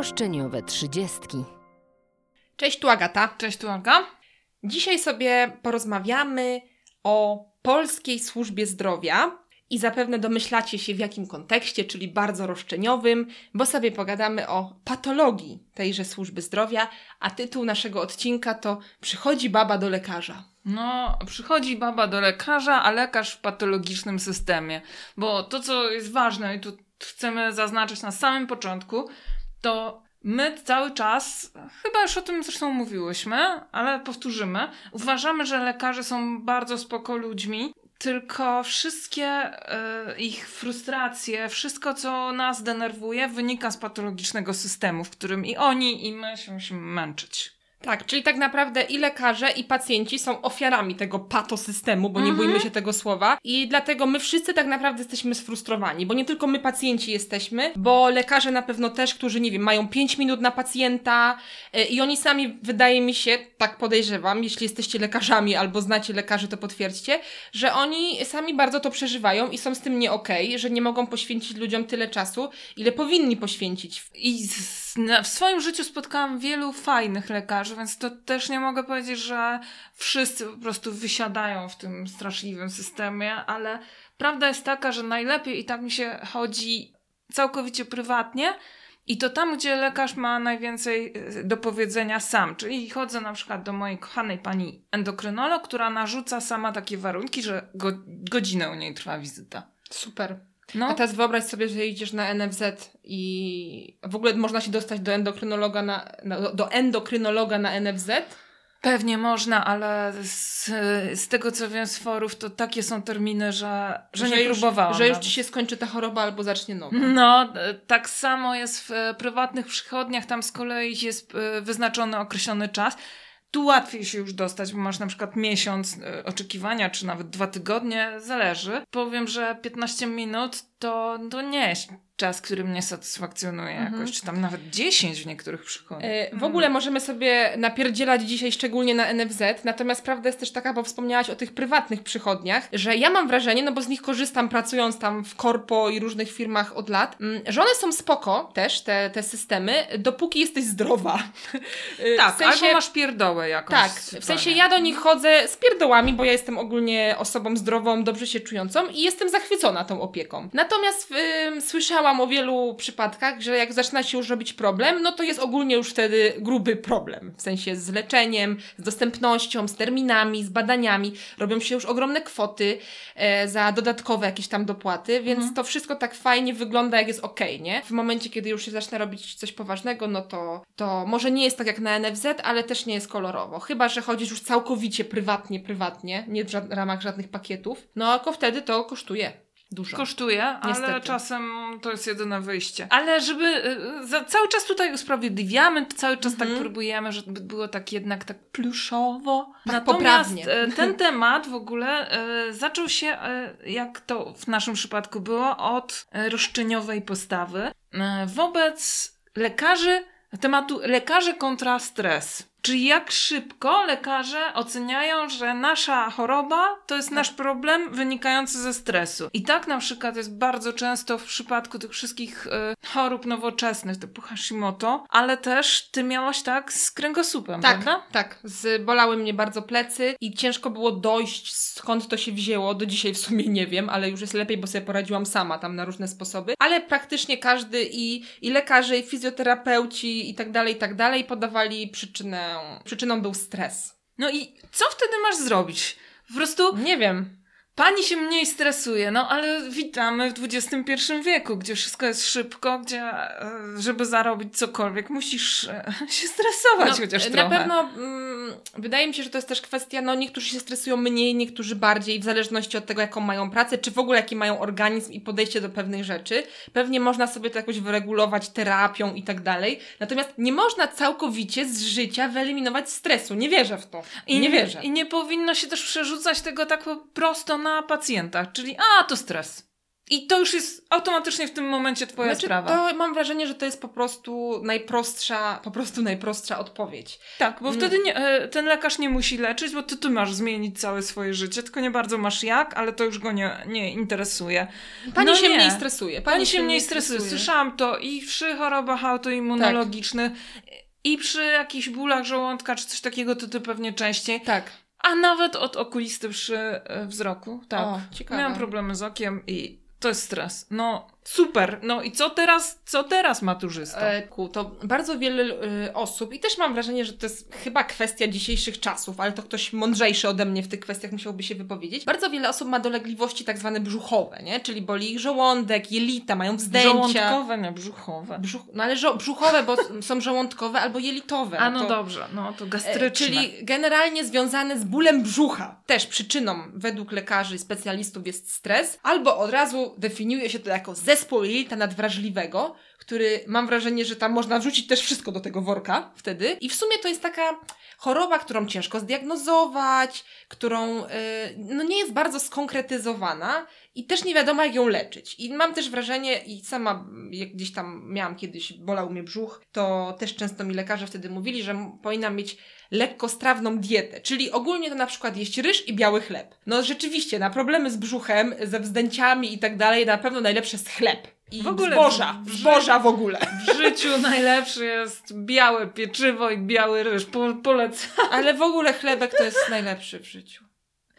Roszczeniowe trzydziestki. Cześć, tu Agata. Cześć, tu Olga. Dzisiaj sobie porozmawiamy o polskiej służbie zdrowia i zapewne domyślacie się w jakim kontekście, czyli bardzo roszczeniowym, bo sobie pogadamy o patologii tejże służby zdrowia, a tytuł naszego odcinka to Przychodzi baba do lekarza. No, przychodzi baba do lekarza, a lekarz w patologicznym systemie. Bo to, co jest ważne i tu chcemy zaznaczyć na samym początku, to my cały czas, chyba już o tym zresztą mówiłyśmy, ale powtórzymy, uważamy, że lekarze są bardzo spoko ludźmi, tylko wszystkie y, ich frustracje, wszystko co nas denerwuje, wynika z patologicznego systemu, w którym i oni, i my się musimy męczyć. Tak, czyli tak naprawdę i lekarze, i pacjenci są ofiarami tego patosystemu, bo nie Mhm. bójmy się tego słowa. I dlatego my wszyscy tak naprawdę jesteśmy sfrustrowani, bo nie tylko my pacjenci jesteśmy, bo lekarze na pewno też, którzy, nie wiem, mają 5 minut na pacjenta y, i oni sami, wydaje mi się, tak podejrzewam, jeśli jesteście lekarzami albo znacie lekarzy, to potwierdźcie, że oni sami bardzo to przeżywają i są z tym nie okej, że nie mogą poświęcić ludziom tyle czasu, ile powinni poświęcić. I z, w swoim życiu spotkałam wielu fajnych lekarzy, więc to też nie mogę powiedzieć, że wszyscy po prostu wysiadają w tym straszliwym systemie, ale prawda jest taka, że najlepiej i tak mi się chodzi całkowicie prywatnie. I to tam, gdzie lekarz ma najwięcej e, do powiedzenia sam. Czyli chodzę na przykład do mojej kochanej pani endokrynolog, która narzuca sama takie warunki, że go, godzinę u niej trwa wizyta. Super. No, A teraz wyobraź sobie, że idziesz na NFZ i w ogóle można się dostać do endokrynologa na, na, do endokrynologa na NFZ. Pewnie można, ale z, z tego co wiem z forów, to takie są terminy, że, że, nie już, próbowałam. Że już nawet. ci się skończy ta choroba albo zacznie nowa. No, tak samo jest w prywatnych przychodniach, tam z kolei jest e, wyznaczony określony czas. Tu łatwiej się już dostać, bo masz na przykład miesiąc e, oczekiwania, czy nawet dwa tygodnie, zależy. Powiem, że 15 minut to, to nie czas, który mnie satysfakcjonuje Mhm. jakoś, czy tam nawet 10 w niektórych przychodniach. E, W ogóle możemy sobie napierdzielać dzisiaj szczególnie na NFZ, natomiast prawda jest też taka, bo wspomniałaś o tych prywatnych przychodniach, że ja mam wrażenie, no bo z nich korzystam pracując tam w korpo i różnych firmach od lat, mm, że one są spoko też, te, te systemy, dopóki jesteś zdrowa. E, Tak, w sensie, albo masz pierdołę jakąś. Tak, w sensie ja do nich chodzę z pierdołami, bo ja jestem ogólnie osobą zdrową, dobrze się czującą i jestem zachwycona tą opieką. Natomiast ym, słyszałam o wielu przypadkach, że jak zaczyna się już robić problem, no to jest ogólnie już wtedy gruby problem. W sensie z leczeniem, z dostępnością, z terminami, z badaniami. Robią się już ogromne kwoty e, za dodatkowe jakieś tam dopłaty, więc to wszystko tak fajnie wygląda, jak jest okej, nie? W momencie, kiedy już się zaczyna robić coś poważnego, no to, to może nie jest tak jak na NFZ, ale też nie jest kolorowo. Chyba, że chodzisz już całkowicie prywatnie, prywatnie, nie w ramach żadnych pakietów, no tylko wtedy to kosztuje dużo. Kosztuje, ale Niestety. czasem to jest jedyne wyjście. Ale żeby y, za, cały czas tutaj usprawiedliwiamy, cały czas Mhm. tak próbujemy, żeby było tak jednak tak pluszowo. Tak Natomiast poprawnie. e, ten temat w ogóle e, zaczął się, e, jak to w naszym przypadku było, od roszczeniowej postawy wobec lekarzy, tematu lekarze kontra stres. Czyli jak szybko lekarze oceniają, że nasza choroba to jest nasz problem wynikający ze stresu. I tak na przykład jest bardzo często w przypadku tych wszystkich e, chorób nowoczesnych, typu Hashimoto, ale też ty miałaś tak z kręgosłupem, Tak, prawda? tak. Zbolały mnie bardzo plecy i ciężko było dojść, skąd to się wzięło. Do dzisiaj w sumie nie wiem, ale już jest lepiej, bo sobie poradziłam sama tam na różne sposoby. Ale praktycznie każdy i, i lekarze, i fizjoterapeuci i tak dalej, i tak dalej podawali przyczynę. Przyczyną był stres. No i co wtedy masz zrobić? Po prostu Nie wiem. Pani się mniej stresuje, no ale witamy w XXI wieku, gdzie wszystko jest szybko, gdzie e, żeby zarobić cokolwiek musisz e, się stresować chociaż na trochę. pewno mm, wydaje mi się, że to jest też kwestia, no niektórzy się stresują mniej, niektórzy bardziej, w zależności od tego, jaką mają pracę, czy w ogóle jaki mają organizm i podejście do pewnych rzeczy. Pewnie można sobie to jakoś wyregulować terapią i tak dalej. Natomiast nie można całkowicie z życia wyeliminować stresu. Nie wierzę w to. I nie wierzę. I nie powinno się też przerzucać tego tak po prosto na pacjentach, czyli a, to stres. I to już jest automatycznie w tym momencie twoja Znaczy, sprawa. to mam wrażenie, że to jest po prostu najprostsza, po prostu najprostsza odpowiedź. Tak, bo Mm. wtedy nie, e, ten lekarz nie musi leczyć, bo ty, ty masz zmienić całe swoje życie, tylko nie bardzo masz jak, ale to już go nie, nie interesuje. Pani No się nie. mniej stresuje. Pani, się mniej stresuje. Słyszałam to i przy chorobach autoimmunologicznych, i przy jakichś bólach żołądka czy coś takiego, to ty pewnie częściej. Tak. A nawet od okulisty przy e, wzroku. Tak. O, ciekawe. Miałam problemy z okiem i to jest stres. No super. No i co teraz, co teraz maturzysta? E, to bardzo wiele e, osób, i też mam wrażenie, że to jest chyba kwestia dzisiejszych czasów, ale to ktoś mądrzejszy ode mnie w tych kwestiach musiałby się wypowiedzieć. Bardzo wiele osób ma dolegliwości tak zwane brzuchowe, nie? Czyli boli ich żołądek, jelita, mają wzdęcia. Żołądkowe, nie brzuchowe. Brzuch, no ale żo- brzuchowe, bo są żołądkowe albo jelitowe. A no to, dobrze, no to e, gastryczne. Czyli generalnie związane z bólem brzucha. Też przyczyną według lekarzy i specjalistów jest stres, albo od razu definiuje się to jako zespół jelita nadwrażliwego, który mam wrażenie, że tam można wrzucić też wszystko do tego worka wtedy. I w sumie to jest taka choroba, którą ciężko zdiagnozować, którą y, no nie jest bardzo skonkretyzowana i też nie wiadomo, jak ją leczyć. I mam też wrażenie, i sama jak gdzieś tam miałam kiedyś, bolał mnie brzuch, to też często mi lekarze wtedy mówili, że powinnam mieć lekkostrawną dietę, czyli ogólnie to na przykład jeść ryż i biały chleb. No rzeczywiście, na problemy z brzuchem, ze wzdęciami i tak dalej, na pewno najlepsze jest chleb. I W ogóle zboża, w- zboża w ogóle. W życiu najlepsze jest białe pieczywo i biały ryż. Po, polecam. Ale w ogóle chlebek to jest najlepszy w życiu.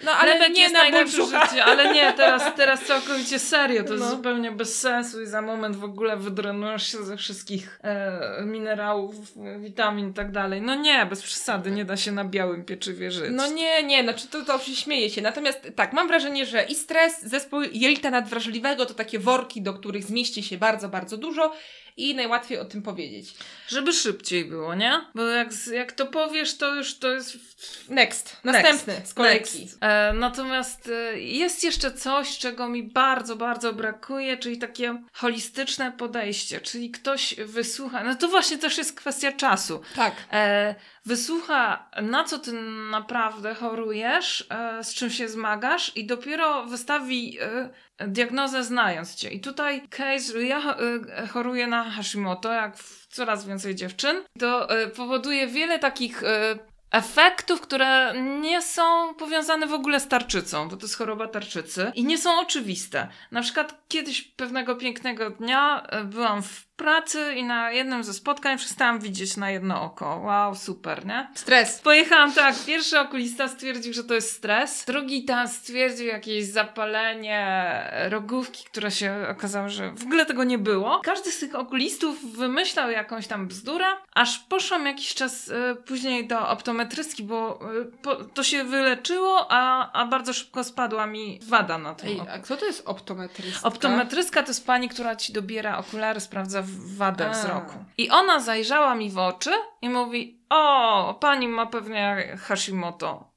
No ale Chlebek nie jest na życie, ale nie, teraz, teraz całkowicie serio, to jest No. zupełnie bez sensu i za moment w ogóle wydrenujesz się ze wszystkich e, minerałów, witamin i tak dalej. No nie, bez przesady, nie da się na białym pieczywie żyć. No nie, nie, znaczy to, to śmieję się. Natomiast tak, mam wrażenie, że i stres, zespół jelita nadwrażliwego to takie worki, do których zmieści się bardzo, bardzo dużo i najłatwiej o tym powiedzieć. Żeby szybciej było, nie? Bo jak, jak to powiesz, to już to jest Next, następny z kolejki. Next. E, natomiast e, jest jeszcze coś, czego mi bardzo, bardzo brakuje, czyli takie holistyczne podejście, czyli ktoś wysłucha, no to właśnie też jest kwestia czasu. Tak. E, wysłucha, na co ty naprawdę chorujesz, z czym się zmagasz i dopiero wystawi diagnozę znając cię. I tutaj case, ja choruję na Hashimoto, jak coraz więcej dziewczyn, to powoduje wiele takich efektów, które nie są powiązane w ogóle z tarczycą, bo to jest choroba tarczycy i nie są oczywiste. Na przykład kiedyś pewnego pięknego dnia e, byłam w pracy i na jednym ze spotkań przestałam widzieć na jedno oko. Wow, super, nie? Stres. Pojechałam tak, pierwszy okulista stwierdził, że to jest stres, drugi tam stwierdził jakieś zapalenie rogówki, które się okazało, że w ogóle tego nie było. Każdy z tych okulistów wymyślał jakąś tam bzdurę, aż poszłam jakiś czas y, później do optometrystki, bo y, po, to się wyleczyło, a, a bardzo szybko spadła mi wada na tym Ej, oku. a kto to jest optometrystka? Optometrystka to jest pani, która ci dobiera okulary, sprawdza wadę A. wzroku. I ona zajrzała mi w oczy i mówi: O, pani ma pewnie Hashimoto.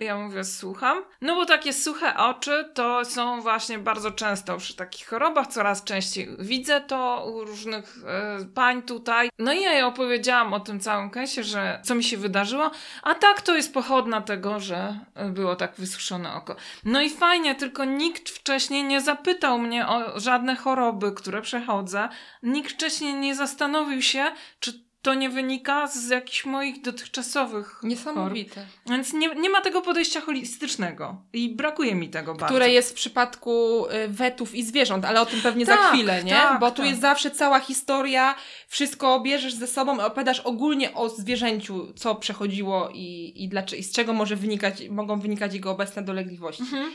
Ja mówię, słucham. No bo takie suche oczy to są właśnie bardzo często przy takich chorobach, coraz częściej widzę to u różnych e, pań tutaj. No i ja jej opowiedziałam o tym całym kęsie, że co mi się wydarzyło, a tak to jest pochodna tego, że e, było tak wysuszone oko. No i fajnie, tylko nikt wcześniej nie zapytał mnie o żadne choroby, które przechodzę. Nikt wcześniej nie zastanowił się, czy to nie wynika z jakichś moich dotychczasowych. Niesamowite. Więc nie, nie ma tego podejścia holistycznego i brakuje mi tego bardzo. Które jest w przypadku y, wetów i zwierząt, ale o tym pewnie za Tak, chwilę, nie? tak, Bo tu tak. jest zawsze cała historia, wszystko bierzesz ze sobą i opowiadasz ogólnie o zwierzęciu, co przechodziło i, i, dlaczego, i z czego może wynikać, mogą wynikać jego obecne dolegliwości. Mhm.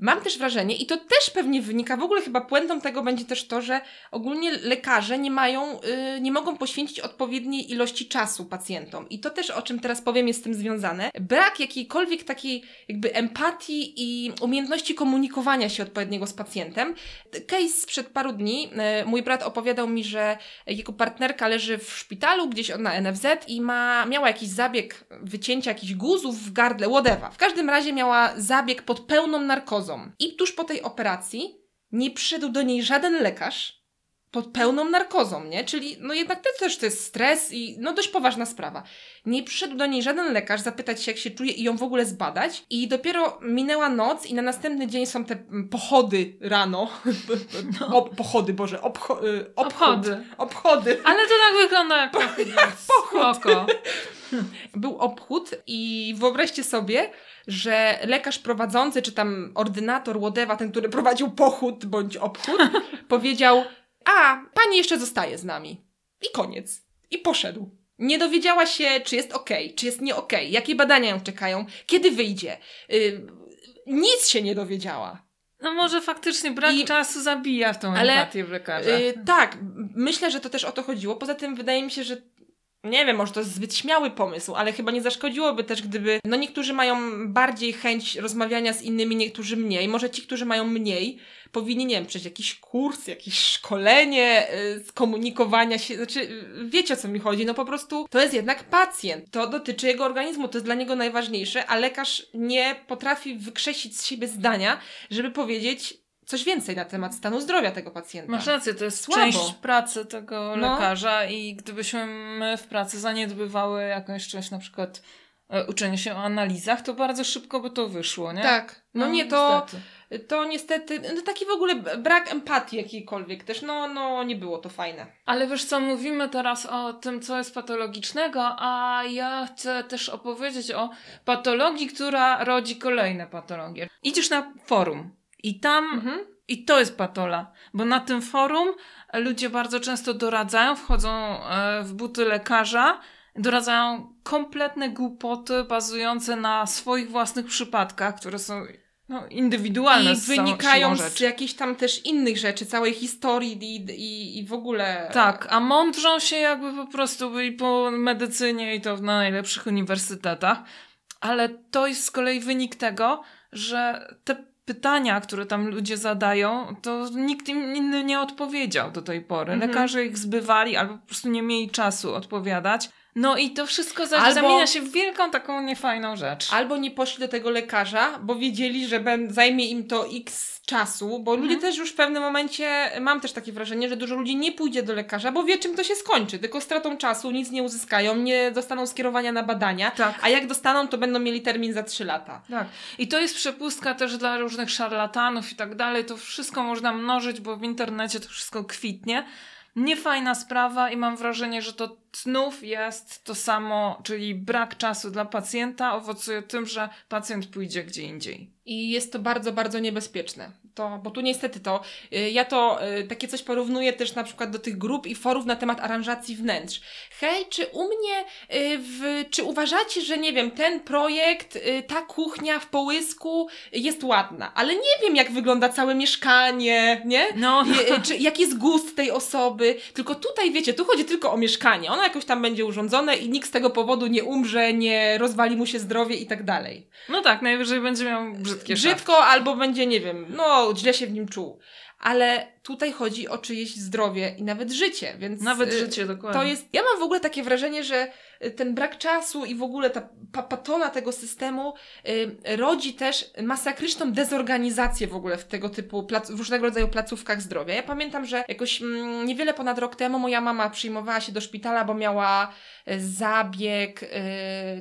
Mam też wrażenie, i to też pewnie wynika, w ogóle chyba puentą tego będzie też to, że ogólnie lekarze nie mają, y, nie mogą poświęcić odpowiedniej ilości czasu pacjentom. I to też, o czym teraz powiem, jest z tym związane. Brak jakiejkolwiek takiej jakby empatii i umiejętności komunikowania się odpowiedniego z pacjentem. Case sprzed paru dni, y, mój brat opowiadał mi, że jego partnerka leży w szpitalu gdzieś na NFZ i ma, miała jakiś zabieg wycięcia jakichś guzów w gardle, whatever. W każdym razie miała zabieg pod pełną narkozą. I tuż po tej operacji nie przyszedł do niej żaden lekarz, pod pełną narkozą, nie? Czyli no jednak to też to jest stres i no dość poważna sprawa. Nie przyszedł do niej żaden lekarz zapytać się, jak się czuje i ją w ogóle zbadać. I dopiero minęła noc i na następny dzień są te mm, pochody rano. O, pochody, Boże, obcho- y, obchód. Obchody. Obchody. Ale to tak wygląda jak pochód. Spoko. Był obchód i wyobraźcie sobie, że lekarz prowadzący, czy tam ordynator, whatever, ten, który prowadził pochód bądź obchód, powiedział, a, pani jeszcze zostaje z nami. I koniec. I poszedł. Nie dowiedziała się, czy jest ok, czy jest nie ok, jakie badania ją czekają, kiedy wyjdzie. Yy, nic się nie dowiedziała. No może faktycznie brak I- czasu zabija w tą Ale, empatię w lekarzach. Yy, tak, myślę, że to też o to chodziło. Poza tym wydaje mi się, że nie wiem, może to jest zbyt śmiały pomysł, ale chyba nie zaszkodziłoby też, gdyby. No niektórzy mają bardziej chęć rozmawiania z innymi, niektórzy mniej. Może ci, którzy mają mniej, powinni, nie wiem, przejść jakiś kurs, jakieś szkolenie yy, z komunikowania się. Znaczy, wiecie o co mi chodzi. No po prostu to jest jednak pacjent. To dotyczy jego organizmu, to jest dla niego najważniejsze, a lekarz nie potrafi wykrzesić z siebie zdania, żeby powiedzieć coś więcej na temat stanu zdrowia tego pacjenta. Masz rację, to jest Słabo. część pracy tego No. lekarza i gdybyśmy my w pracy zaniedbywały jakąś część, na przykład e, uczenie się o analizach, to bardzo szybko by to wyszło, nie? Tak. No, nie, to niestety. to niestety, no taki w ogóle brak empatii jakiejkolwiek też, no, no nie było to fajne. Ale wiesz co, mówimy teraz o tym, co jest patologicznego, a ja chcę też opowiedzieć o patologii, która rodzi kolejne patologie. Idziesz na forum i tam Mhm. I to jest patola, bo na tym forum ludzie bardzo często doradzają, wchodzą e, w buty lekarza, doradzają kompletne głupoty bazujące na swoich własnych przypadkach, które są no, indywidualne I z wynikają z jakichś tam też innych rzeczy, całej historii i, i, i w ogóle. Tak, a mądrzą się jakby po prostu byli po medycynie i to na najlepszych uniwersytetach, ale to jest z kolei wynik tego, że te pytania, które tam ludzie zadają, to nikt im inny nie odpowiedział do tej pory. Mhm. Lekarze ich zbywali albo po prostu nie mieli czasu odpowiadać. No i to wszystko za- Albo- zamienia się w wielką taką niefajną rzecz. Albo nie poszli do tego lekarza, bo wiedzieli, że ben, zajmie im to x czasu, bo ludzie Mhm. też już w pewnym momencie, mam też takie wrażenie, że dużo ludzi nie pójdzie do lekarza, bo wie czym to się skończy, tylko stratą czasu, nic nie uzyskają, nie dostaną skierowania na badania, Tak. a jak dostaną, to będą mieli termin za 3 lata. Tak. I to jest przepustka też dla różnych szarlatanów i tak dalej. To wszystko można mnożyć, bo w internecie to wszystko kwitnie. Niefajna sprawa i mam wrażenie, że to znów jest to samo, czyli brak czasu dla pacjenta owocuje tym, że pacjent pójdzie gdzie indziej. I jest to bardzo, bardzo niebezpieczne. To, bo tu niestety to, y, ja to y, takie coś porównuję też na przykład do tych grup i forów na temat aranżacji wnętrz. Hej, czy u mnie, y, w, czy uważacie, że nie wiem, ten projekt, ta kuchnia w połysku jest ładna, ale nie wiem jak wygląda całe mieszkanie, nie? No, czy, jaki jest gust tej osoby. Tylko tutaj, wiecie, tu chodzi tylko o mieszkanie. Ono jakoś tam będzie urządzone i nikt z tego powodu nie umrze, nie rozwali mu się zdrowie i tak dalej. no tak, najwyżej będzie miał brzydkie szafki. Brzydko albo będzie, nie wiem, no źle się w nim czuł. Ale tutaj chodzi o czyjeś zdrowie i nawet życie, więc... Nawet y, życie, dokładnie. To jest, ja mam w ogóle takie wrażenie, że ten brak czasu i w ogóle ta pa- patola tego systemu y, rodzi też masakryczną dezorganizację w ogóle w tego typu, plac, w różnego rodzaju placówkach zdrowia. Ja pamiętam, że jakoś mm, niewiele ponad rok temu moja mama przyjmowała się do szpitala, bo miała y, zabieg y,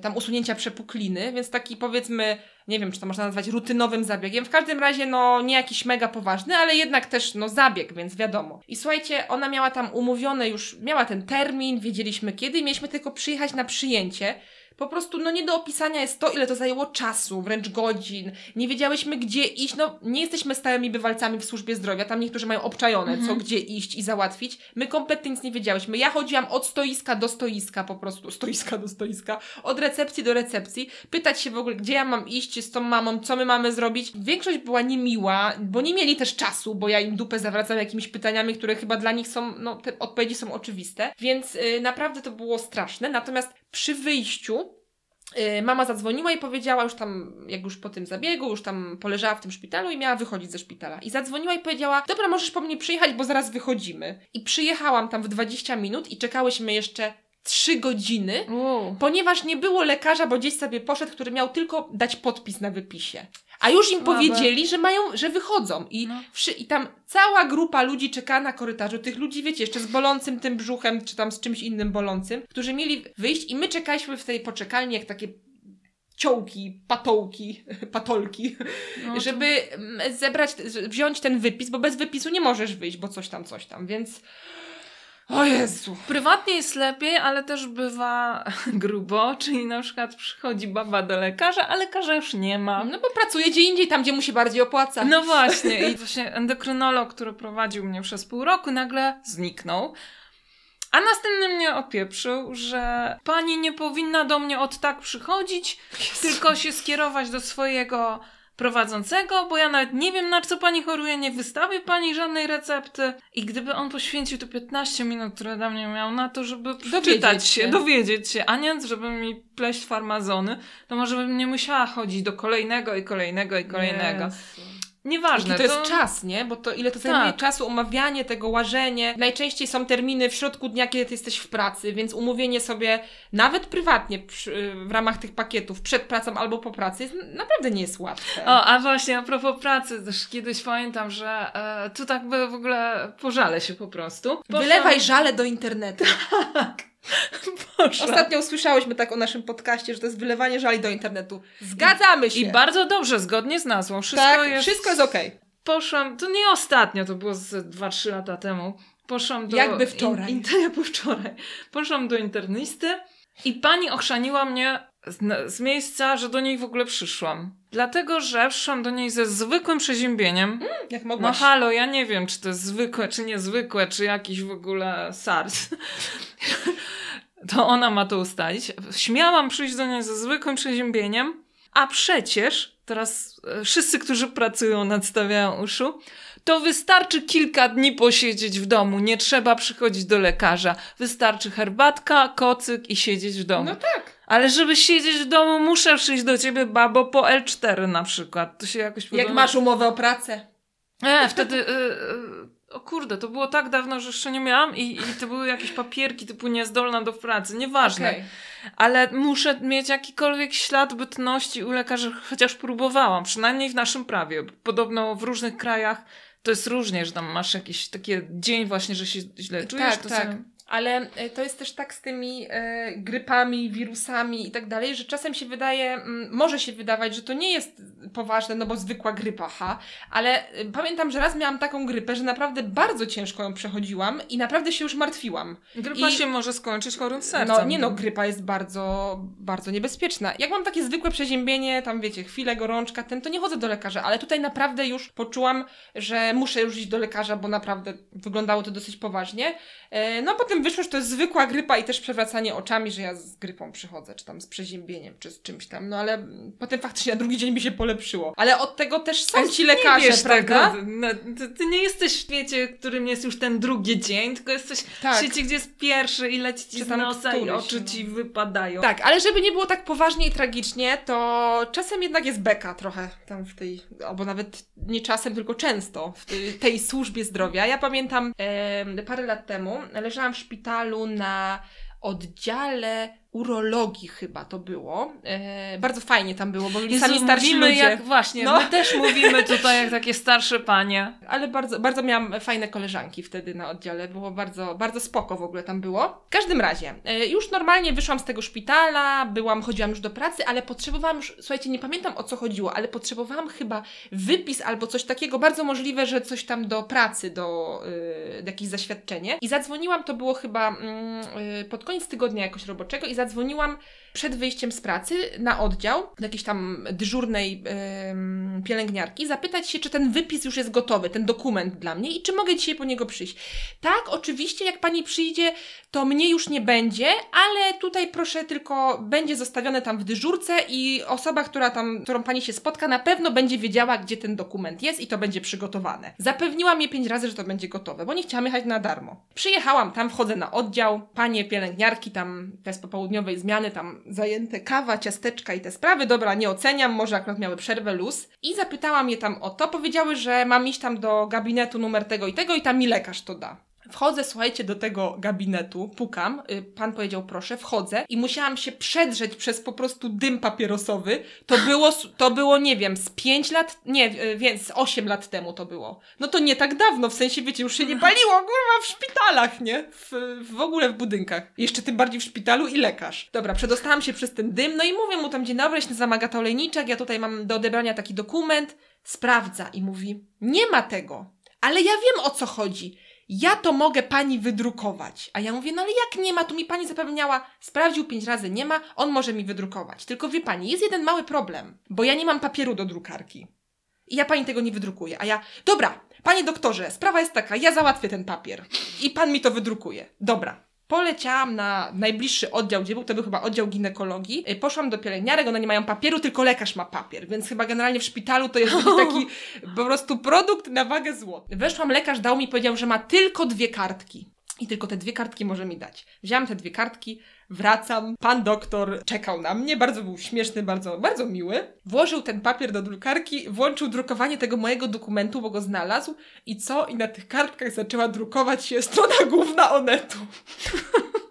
tam usunięcia przepukliny, więc taki powiedzmy, nie wiem, czy to można nazwać rutynowym zabiegiem. W każdym razie, no, nie jakiś mega poważny, ale jednak też, no, zabieg, więc wiadomo. I słuchajcie, ona miała tam umówione już, miała ten termin, wiedzieliśmy kiedy mieliśmy tylko przyjechać na przyjęcie. Po prostu, no nie do opisania jest to, ile to zajęło czasu, wręcz godzin. Nie wiedziałyśmy, gdzie iść. No, nie jesteśmy stałymi bywalcami w służbie zdrowia. Tam niektórzy mają obczajone, co gdzie iść i załatwić. My kompletnie nic nie wiedziałyśmy. Ja chodziłam od stoiska do stoiska, po prostu. Stoiska do stoiska. Od recepcji do recepcji. Pytać się w ogóle, gdzie ja mam iść z tą mamą, co my mamy zrobić. Większość była niemiła, bo nie mieli też czasu, bo ja im dupę zawracam jakimiś pytaniami, które chyba dla nich są, no, te odpowiedzi są oczywiste. Więc y, naprawdę to było straszne. Natomiast przy wyjściu Y, Mama zadzwoniła i powiedziała już tam, jak już po tym zabiegu, już tam poleżała w tym szpitalu i miała wychodzić ze szpitala. I zadzwoniła i powiedziała, dobra, możesz po mnie przyjechać, bo zaraz wychodzimy. I przyjechałam tam w 20 minut i czekałyśmy jeszcze 3 godziny, ponieważ nie było lekarza, bo gdzieś sobie poszedł, który miał tylko dać podpis na wypisie. A już im Słabe. powiedzieli, że mają, że wychodzą. I, No. wszy, I tam cała grupa ludzi czeka na korytarzu. Tych ludzi, wiecie, jeszcze z bolącym tym brzuchem, czy tam z czymś innym bolącym, którzy mieli wyjść i my czekaliśmy w tej poczekalni jak takie ciołki, patołki, patolki, No żeby mm, zebrać, wziąć ten wypis, bo bez wypisu nie możesz wyjść, bo coś tam, coś tam, więc... O Jezu. Prywatnie jest lepiej, ale też bywa grubo, czyli na przykład przychodzi baba do lekarza, a lekarza już nie ma. No bo pracuje gdzie indziej, tam gdzie mu się bardziej opłaca. No właśnie, i właśnie endokrynolog, który prowadził mnie przez pół roku, nagle zniknął. A następny mnie opieprzył, że pani nie powinna do mnie od tak przychodzić, tylko się skierować do swojego prowadzącego, bo ja nawet nie wiem na co pani choruje, nie wystawię pani żadnej recepty. I gdyby on poświęcił te 15 minut, które dla mnie miał na to, żeby przeczytać się, dowiedzieć się, a nie żeby mi pleść farmazony, to może bym nie musiała chodzić do kolejnego i kolejnego i kolejnego. Jezu. Nieważne. Jaki to jest czas, nie? Bo to ile to zajmuje Tak. czasu, omawianie tego, łażenie. Najczęściej są terminy w środku dnia, kiedy ty jesteś w pracy, więc umówienie sobie nawet prywatnie przy, w ramach tych pakietów przed pracą albo po pracy jest, naprawdę nie jest łatwe. O, a właśnie a propos pracy, też kiedyś pamiętam, że e, tu tak by w ogóle pożalę się po prostu. Poszłam- Wylewaj żale do internetu. Poszłam. Ostatnio usłyszałyśmy tak o naszym podcaście, że to jest wylewanie żali do internetu. Zgadzamy się. I bardzo dobrze, zgodnie z nazwą. Wszystko tak, jest... wszystko jest okej. Poszłam, to nie ostatnio, to było z 2-3 lata temu. Poszłam do... Jakby wczoraj. In, in, jakby wczoraj. Poszłam do internisty i pani ochrzaniła mnie z, z miejsca, że do niej w ogóle przyszłam. Dlatego, że przyszłam do niej ze zwykłym przeziębieniem. Jak No mogłaś. halo, ja nie wiem, czy to jest zwykłe, czy niezwykłe, czy jakiś w ogóle SARS. to ona ma to ustalić. Śmiałam przyjść do niej ze zwykłym przeziębieniem, a przecież, teraz e, wszyscy, którzy pracują, nadstawiają uszu, to wystarczy kilka dni posiedzieć w domu, nie trzeba przychodzić do lekarza. Wystarczy herbatka, kocyk i siedzieć w domu. No tak. Ale żeby siedzieć w domu, muszę przyjść do ciebie, babo, po L4 na przykład. To się jakoś Jak podoba. masz umowę o pracę. E, wtedy. Y, y, o kurde, to było tak dawno, że jeszcze nie miałam i, i to były jakieś papierki typu niezdolna do pracy. Nieważne. Okej. Ale muszę mieć jakikolwiek ślad bytności u lekarzy, chociaż próbowałam, przynajmniej w naszym prawie. Podobno w różnych krajach to jest różnie, że tam masz jakiś taki dzień właśnie, że się źle czujesz. Tak, tak. sobie- Ale e, to jest też tak z tymi e, grypami, wirusami i tak dalej, że czasem się wydaje, mm, może się wydawać, że to nie jest poważne, no bo zwykła grypa, ha. Ale e, pamiętam, że raz miałam taką grypę, że naprawdę bardzo ciężko ją przechodziłam i naprawdę się już martwiłam. Grypa I- się może skończyć chorym sercem. No nie no, grypa jest bardzo, bardzo niebezpieczna. Jak mam takie zwykłe przeziębienie, tam wiecie, chwilę, gorączka, ten, to nie chodzę do lekarza, ale tutaj naprawdę już poczułam, że muszę już iść do lekarza, bo naprawdę wyglądało to dosyć poważnie. E, No potem wyszło, że to jest zwykła grypa i też przewracanie oczami, że ja z grypą przychodzę, czy tam z przeziębieniem, czy z czymś tam, no ale potem faktycznie na drugi dzień mi się polepszyło. Ale od tego też są ci lekarze, wiesz prawda? Tego. No, ty, ty nie jesteś w świecie, którym jest już ten drugi dzień, tylko jesteś Tak. w świecie, gdzie jest pierwszy i leci ci z tam nosa i oczy no. ci wypadają. Tak, ale żeby nie było tak poważnie i tragicznie, to czasem jednak jest beka trochę tam w tej, albo nawet nie czasem, tylko często w tej, tej służbie zdrowia. Ja pamiętam em, parę lat temu leżałam w szpitalu na oddziale urologii chyba to było. E, bardzo fajnie tam było, bo byli Jezu, sami starsi mówimy ludzie. jak właśnie, No. my też mówimy tutaj jak takie starsze panie. Ale bardzo, bardzo miałam fajne koleżanki wtedy na oddziale. Było bardzo, bardzo spoko w ogóle tam było. W każdym razie, e, już normalnie wyszłam z tego szpitala, byłam, chodziłam już do pracy, ale potrzebowałam już, słuchajcie, nie pamiętam o co chodziło, ale potrzebowałam chyba wypis albo coś takiego. Bardzo możliwe, że coś tam do pracy, do y, jakieś zaświadczenie. I zadzwoniłam, to było chyba y, pod koniec tygodnia jakoś roboczego i zadzwoniłam przed wyjściem z pracy na oddział do jakiejś tam dyżurnej em, pielęgniarki, zapytać się, czy ten wypis już jest gotowy, ten dokument dla mnie i czy mogę dzisiaj po niego przyjść. Tak, oczywiście, jak pani przyjdzie, to mnie już nie będzie, ale tutaj proszę tylko, będzie zostawione tam w dyżurce i osoba, która tam, którą pani się spotka, na pewno będzie wiedziała, gdzie ten dokument jest i to będzie przygotowane. Zapewniła mnie pięć razy, że to będzie gotowe, bo nie chciałam jechać na darmo. Przyjechałam tam, wchodzę na oddział, panie pielęgniarki tam bez popołudniowej zmiany, tam zajęte kawa, ciasteczka i te sprawy, dobra, nie oceniam, może akurat miały przerwę, luz. I zapytałam je tam o to, powiedziały, że mam iść tam do gabinetu numer tego i tego i tam mi lekarz to da. Wchodzę, słuchajcie, do tego gabinetu, pukam, y, pan powiedział proszę, wchodzę i musiałam się przedrzeć przez po prostu dym papierosowy. To było, to było nie wiem, z 5 lat, nie, y, więc z 8 lat temu to było. No to nie tak dawno, w sensie wiecie, już się nie paliło, kurwa, w szpitalach, nie? W, w ogóle w budynkach. Jeszcze tym bardziej w szpitalu i lekarz. Dobra, przedostałam się przez ten dym, no i mówię mu tam, dzień dobry, jestem Zamagata Olejniczak, ja tutaj mam do odebrania taki dokument. Sprawdza i mówi, nie ma tego, ale ja wiem o co chodzi. Ja to mogę pani wydrukować. A ja mówię, no ale jak nie ma, tu mi pani zapewniała, sprawdził pięć razy, nie ma, on może mi wydrukować. Tylko wie pani, jest jeden mały problem, bo ja nie mam papieru do drukarki. I ja pani tego nie wydrukuję. A ja, dobra, panie doktorze, sprawa jest taka, ja załatwię ten papier. I pan mi to wydrukuje. Dobra. Poleciałam na najbliższy oddział, gdzie był, to był chyba oddział ginekologii. Y, Poszłam do pielęgniarek, one nie mają papieru, tylko lekarz ma papier, więc chyba generalnie w szpitalu to jest jakiś taki po prostu produkt na wagę złota. Weszłam, lekarz dał mi, powiedział, że ma tylko dwie kartki. I tylko te dwie kartki może mi dać. Wziąłam te dwie kartki, wracam. Pan doktor czekał na mnie, bardzo był śmieszny, bardzo, bardzo miły. Włożył ten papier do drukarki, włączył drukowanie tego mojego dokumentu, bo go znalazł. I co? I na tych kartkach zaczęła drukować się strona główna Onetu.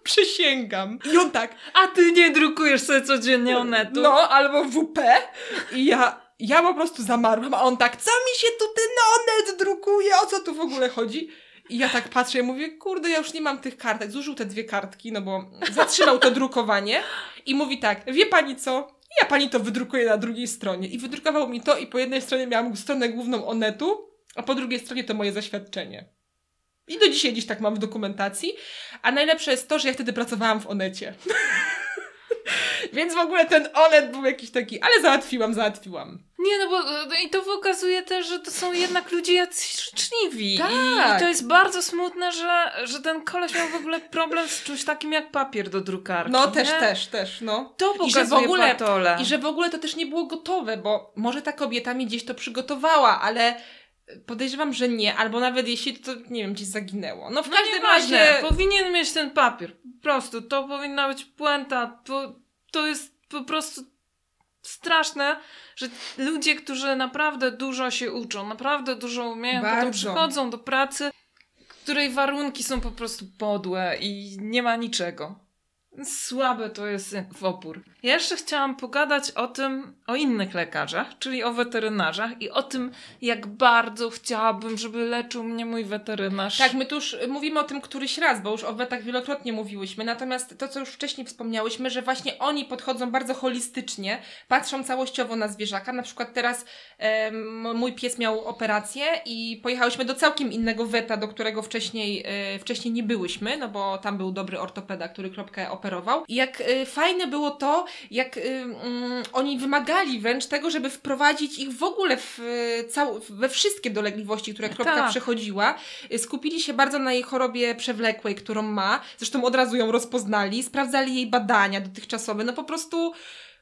Przysięgam. I on tak, A ty nie drukujesz sobie codziennie onetu? no, albo WP. I ja, ja po prostu zamarłam, a on tak, co mi się tu ten onet drukuje, o co tu w ogóle chodzi? I ja tak patrzę i mówię, kurde, ja już nie mam tych kartek. Zużył te dwie kartki, no bo zatrzymał to drukowanie i mówi tak, wie pani co? Ja pani to wydrukuję na drugiej stronie. I wydrukował mi to i po jednej stronie miałam stronę główną Onetu, a po drugiej stronie to moje zaświadczenie. I do dzisiaj gdzieś tak mam w dokumentacji. A najlepsze jest to, że ja wtedy pracowałam w Onecie. Więc w ogóle ten Onet był jakiś taki, ale załatwiłam, załatwiłam. Nie, no bo e, i to pokazuje też, że to są jednak ludzie jacyś życzliwi. I, Tak. I to jest bardzo smutne, że, że ten koleś miał w ogóle problem z czymś takim jak papier do drukarki. No też, nie? też, też, no. To I pokazuje że w ogóle- patole. I że w ogóle to też nie było gotowe, bo może ta kobieta mi gdzieś to przygotowała, ale podejrzewam, że nie, albo nawet jeśli to, nie wiem, gdzieś zaginęło. No w No każdym razie... powinien mieć ten papier. Po prostu, to powinna być puenta. To, to jest po prostu straszne, że ludzie, którzy naprawdę dużo się uczą, naprawdę dużo umieją, potem Bardzo. przychodzą do pracy, której warunki są po prostu podłe i nie ma niczego. Słabe to jest w opór. Ja jeszcze chciałam pogadać o tym, o innych lekarzach, czyli o weterynarzach i o tym, jak bardzo chciałabym, żeby leczył mnie mój weterynarz. Tak, my tu już mówimy o tym któryś raz, bo już o wetach wielokrotnie mówiłyśmy, natomiast to, co już wcześniej wspomniałyśmy, że właśnie oni podchodzą bardzo holistycznie, patrzą całościowo na zwierzaka. Na przykład teraz mój pies miał operację i pojechałyśmy do całkiem innego weta, do którego wcześniej, e, wcześniej nie byłyśmy, no bo tam był dobry ortopeda, który kropkę operował. I jak e, fajne było to, jak e, mm, oni wymagali wręcz tego, żeby wprowadzić ich w ogóle w, e, cał, we wszystkie dolegliwości, które kropka Tak. przechodziła. Y, Skupili się bardzo na jej chorobie przewlekłej, którą ma. Zresztą od razu ją rozpoznali, sprawdzali jej badania dotychczasowe. No po prostu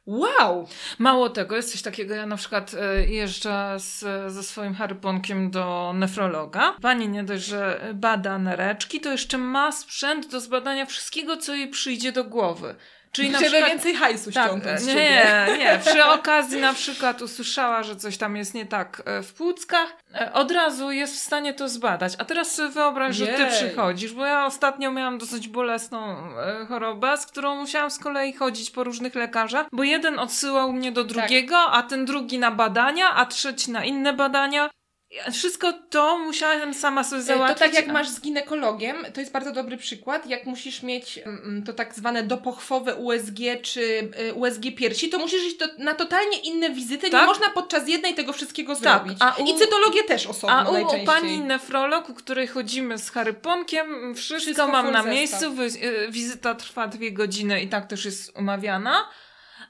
wow! Mało tego, jest coś takiego, ja na przykład e, jeżdżę z, ze swoim Harryponkiem do nefrologa. Pani nie dość, że bada nereczki, to jeszcze ma sprzęt do zbadania wszystkiego, co jej przyjdzie do głowy. Czyli na przykład... więcej hajsu Tak, ściągnąć z nie, ciebie. nie. Przy okazji na przykład usłyszała, że coś tam jest nie tak e, w płuckach, e, od razu jest w stanie to zbadać. A teraz sobie wyobraź, że ty Jej. przychodzisz, bo ja ostatnio miałam dosyć bolesną e, chorobę, z którą musiałam z kolei chodzić po różnych lekarzach, bo jeden odsyłał mnie do drugiego, a ten drugi na badania, a trzeci na inne badania. Wszystko to musiałam sama sobie To załatwić. tak jak masz z ginekologiem, to jest bardzo dobry przykład, jak musisz mieć mm, to tak zwane dopochwowe USG czy y, USG piersi, to musisz iść do, na totalnie inne wizyty, nie Tak. można podczas jednej tego wszystkiego Tak, zrobić. a u- I cytologię też osobno A u, najczęściej. u pani nefrolog, u której chodzimy z Haryponkiem, wszystko, Wszystko mam na zestaw. miejscu. Y, wizyta trwa dwie godziny i tak też jest umawiana.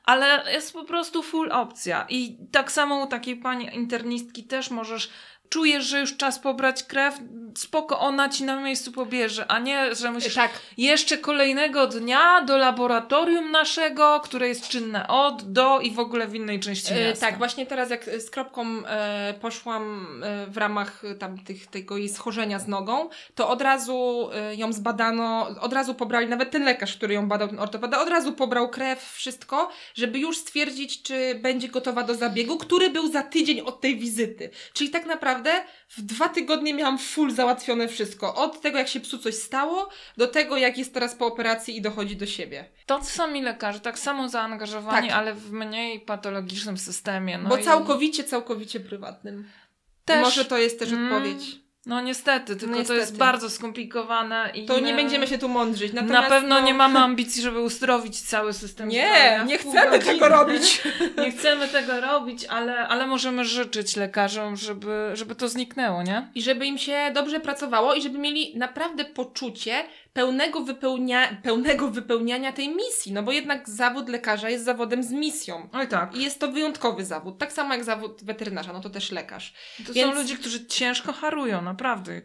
Ale jest po prostu full opcja. I tak samo u takiej pani internistki też możesz. Czujesz, że już czas pobrać krew, spoko, ona ci na miejscu pobierze, a nie, że musisz Tak, jeszcze kolejnego dnia do laboratorium naszego, które jest czynne od, do i w ogóle w innej części E, miasta. tak, właśnie teraz jak z kropką e, poszłam e, w ramach e, tam tych, tego jej schorzenia z nogą, to od razu e, ją zbadano, od razu pobrali, nawet ten lekarz, który ją badał, ten ortopeda, od razu pobrał krew, wszystko, żeby już stwierdzić, czy będzie gotowa do zabiegu, który był za tydzień od tej wizyty. Czyli tak naprawdę naprawdę w dwa tygodnie miałam full załatwione wszystko. Od tego, jak się psu coś stało, do tego, jak jest teraz po operacji i dochodzi do siebie. To sami lekarze, tak samo zaangażowani, Tak. ale w mniej patologicznym systemie. No Bo i całkowicie, całkowicie prywatnym. Też- może to jest też Mm, odpowiedź. No niestety, tylko to Niestety. jest bardzo skomplikowane i To nie my- będziemy się tu mądrzyć. Na Natomiast, pewno no, nie mamy ambicji, żeby uzdrowić cały system Nie, nie chcemy godziny. tego robić. Nie chcemy tego robić, ale, ale możemy życzyć lekarzom, żeby, żeby to zniknęło, nie? I żeby im się dobrze pracowało i żeby mieli naprawdę poczucie pełnego, wypełnia, pełnego wypełniania tej misji. No bo jednak zawód lekarza jest zawodem z misją. Oj tak. I jest to wyjątkowy zawód. Tak samo jak zawód weterynarza, no to też lekarz. To Więc- są ludzie, którzy ciężko harują, naprawdę.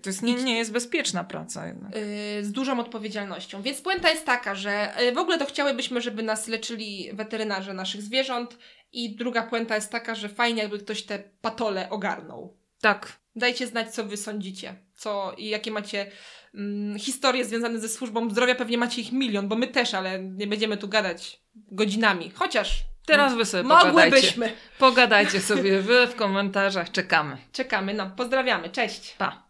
To jest, nie, nie jest bezpieczna praca jednak. Yy, z dużą odpowiedzialnością. Więc puenta jest taka, że yy, w ogóle to chciałybyśmy, żeby nas leczyli weterynarze naszych zwierząt. I druga puenta jest taka, że fajnie jakby ktoś te patole ogarnął. Tak. Dajcie znać, co wy sądzicie. Co i jakie macie mm, historie związane ze służbą zdrowia. Pewnie macie ich milion, bo my też, ale nie będziemy tu gadać godzinami. Chociaż Teraz wy sobie pogadajcie. mogłybyśmy. Pogadajcie sobie wy w komentarzach. Czekamy. Czekamy. No, pozdrawiamy. Cześć. Pa.